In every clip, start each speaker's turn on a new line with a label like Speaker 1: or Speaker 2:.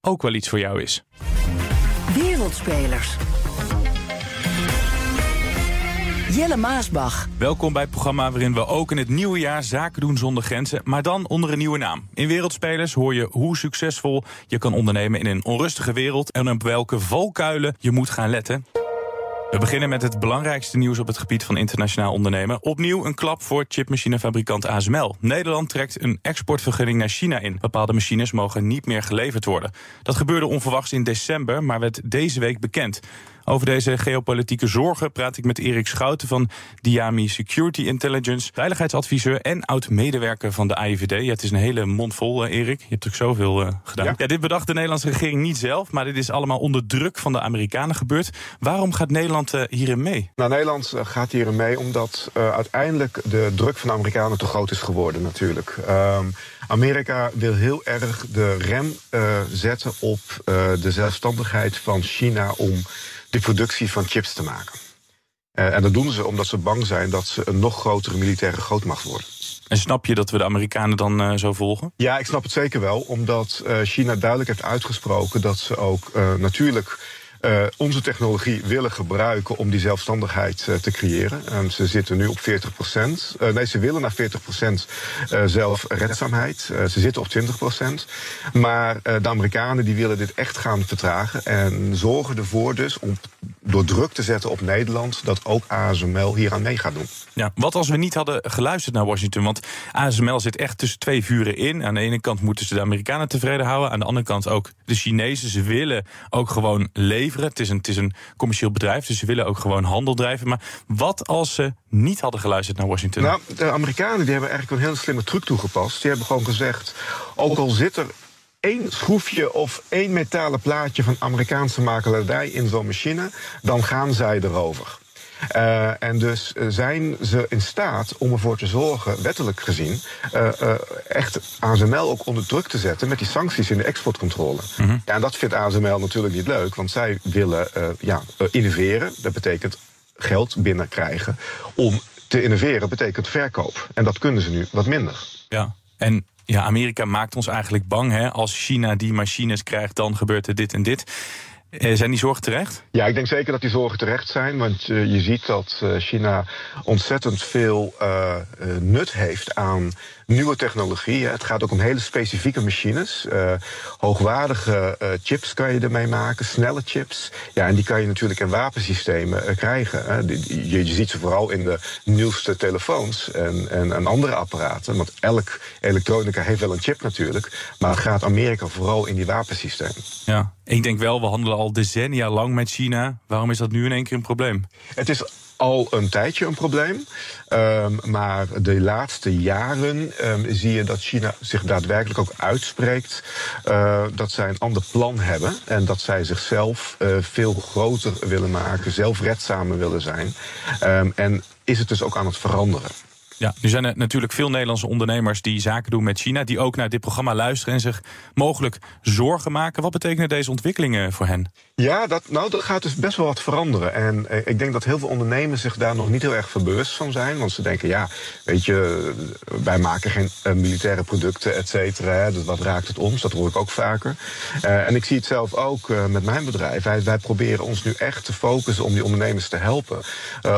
Speaker 1: ook wel iets voor jou is.
Speaker 2: Wereldspelers. Jelle Maasbach.
Speaker 1: Welkom bij het programma waarin we ook in het nieuwe jaar zaken doen zonder grenzen, maar dan onder een nieuwe naam. In Wereldspelers hoor je hoe succesvol je kan ondernemen in een onrustige wereld en op welke valkuilen je moet gaan letten. We beginnen met het belangrijkste nieuws op het gebied van internationaal ondernemen. Opnieuw een klap voor chipmachinefabrikant ASML. Nederland trekt een exportvergunning naar China in. Bepaalde machines mogen niet meer geleverd worden. Dat gebeurde onverwachts in december, maar werd deze week bekend. Over deze geopolitieke zorgen praat ik met Erik Schouten van Diami Security Intelligence, veiligheidsadviseur en oud-medewerker van de AIVD. Ja, het is een hele mond vol, eh, Erik. Je hebt ook zoveel uh, gedaan. Ja. dit bedacht de Nederlandse regering niet zelf, maar dit is allemaal onder druk van de Amerikanen gebeurd. Waarom gaat Nederland uh, hierin mee?
Speaker 3: Nou, Nederland gaat hierin mee omdat uiteindelijk de druk van de Amerikanen te groot is geworden, natuurlijk. Um, Amerika wil heel erg de rem zetten op de zelfstandigheid van China om de productie van chips te maken. Uh, en dat doen ze omdat ze bang zijn dat ze een nog grotere militaire grootmacht worden.
Speaker 1: En snap je dat we de Amerikanen dan uh, zo volgen?
Speaker 3: Ja, ik snap het zeker wel. Omdat uh, China duidelijk heeft uitgesproken dat ze ook natuurlijk uh, onze technologie willen gebruiken om die zelfstandigheid uh, te creëren. En ze zitten nu op 40 procent. Uh, nee, ze willen naar 40 procent zelfredzaamheid. ze zitten op 20 procent. Maar de Amerikanen die willen dit echt gaan vertragen. En zorgen ervoor dus om door druk te zetten op Nederland... dat ook ASML hier aan mee gaat doen.
Speaker 1: Ja, wat als we niet hadden geluisterd naar Washington? Want ASML zit echt tussen twee vuren in. Aan de ene kant moeten ze de Amerikanen tevreden houden. Aan de andere kant ook de Chinezen. Ze willen ook gewoon leven het is, een, het is een commercieel bedrijf, dus ze willen ook gewoon handel drijven. Maar wat als ze niet hadden geluisterd naar Washington?
Speaker 3: Nou, de Amerikanen die hebben eigenlijk een hele slimme truc toegepast. Die hebben gewoon gezegd, ook al zit er één schroefje of één metalen plaatje van Amerikaanse makelaardij in zo'n machine, dan gaan zij erover. Uh, en dus uh, zijn ze in staat om ervoor te zorgen, wettelijk gezien, uh, echt ASML ook onder druk te zetten met die sancties in de exportcontrole. Mm -hmm. Ja, en dat vindt ASML natuurlijk niet leuk, want zij willen ja, innoveren. Dat betekent geld binnenkrijgen. Om te innoveren betekent verkoop. En dat kunnen ze nu wat minder.
Speaker 1: Ja, en ja, Amerika maakt ons eigenlijk bang. Hè? Als China die machines krijgt, dan gebeurt er dit en dit. Eh, zijn die zorgen terecht?
Speaker 3: Ja, ik denk zeker dat die zorgen terecht zijn. Want uh, je ziet dat uh, China ontzettend veel nut heeft aan nieuwe technologie. Het gaat ook om hele specifieke machines. hoogwaardige chips kan je ermee maken, snelle chips. Ja, en die kan je natuurlijk in wapensystemen krijgen. Je, je, ziet ze vooral in de nieuwste telefoons en, en, en, andere apparaten. Want elk elektronica heeft wel een chip natuurlijk. Maar het gaat Amerika vooral in die wapensystemen.
Speaker 1: Ja, ik denk wel, we handelen al decennia lang met China. Waarom is dat nu in één keer een probleem?
Speaker 3: Het is al een tijdje een probleem. Um, maar de laatste jaren um, zie je dat China zich daadwerkelijk ook uitspreekt uh, dat zij een ander plan hebben. En dat zij zichzelf uh, veel groter willen maken, zelfredzamer willen zijn. Um, en is het dus ook aan het veranderen.
Speaker 1: Ja, nu zijn er natuurlijk veel Nederlandse ondernemers die zaken doen met China, die ook naar dit programma luisteren en zich mogelijk zorgen maken. Wat betekenen deze ontwikkelingen voor hen?
Speaker 3: Ja, dat, nou, dat gaat dus best wel wat veranderen. En eh, ik denk dat heel veel ondernemers zich daar nog niet heel erg verbewust van zijn. Want ze denken, ja, weet je, wij maken geen uh, militaire producten, et cetera. Dus wat raakt het ons? Dat hoor ik ook vaker. Uh, en ik zie het zelf ook met mijn bedrijf. Wij, wij, proberen ons nu echt te focussen om die ondernemers te helpen.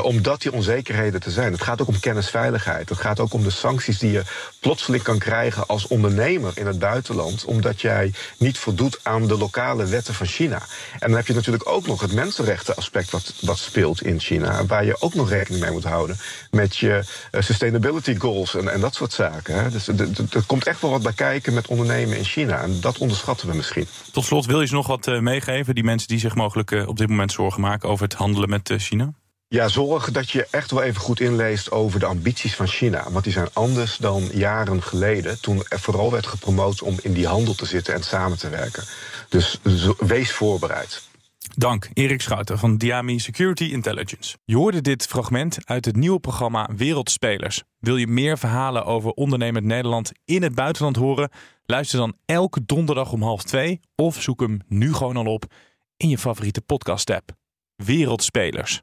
Speaker 3: omdat die onzekerheden te zijn. Het gaat ook om kennisveiligheid. Het gaat ook om de sancties die je plotseling kan krijgen als ondernemer in het buitenland, omdat jij niet voldoet aan de lokale wetten van China. En dan heb je natuurlijk ook nog het mensenrechtenaspect wat, wat speelt in China, waar je ook nog rekening mee moet houden met je uh, sustainability goals en, en dat soort zaken. Dus er komt echt wel wat bij kijken met ondernemen in China. En dat onderschatten we misschien.
Speaker 1: Tot slot, wil je ze nog wat uh, meegeven, die mensen die zich mogelijk uh, op dit moment zorgen maken over het handelen met China?
Speaker 3: Ja, zorg dat je echt wel even goed inleest over de ambities van China. Want die zijn anders dan jaren geleden, toen er vooral werd gepromoot om in die handel te zitten en samen te werken. Dus wees voorbereid.
Speaker 1: Dank, Erik Schouten van Diami Security Intelligence. Je hoorde dit fragment uit het nieuwe programma Wereldspelers. Wil je meer verhalen over ondernemend Nederland in het buitenland horen? Luister dan elke donderdag om half twee of zoek hem nu gewoon al op in je favoriete podcast-app. Wereldspelers.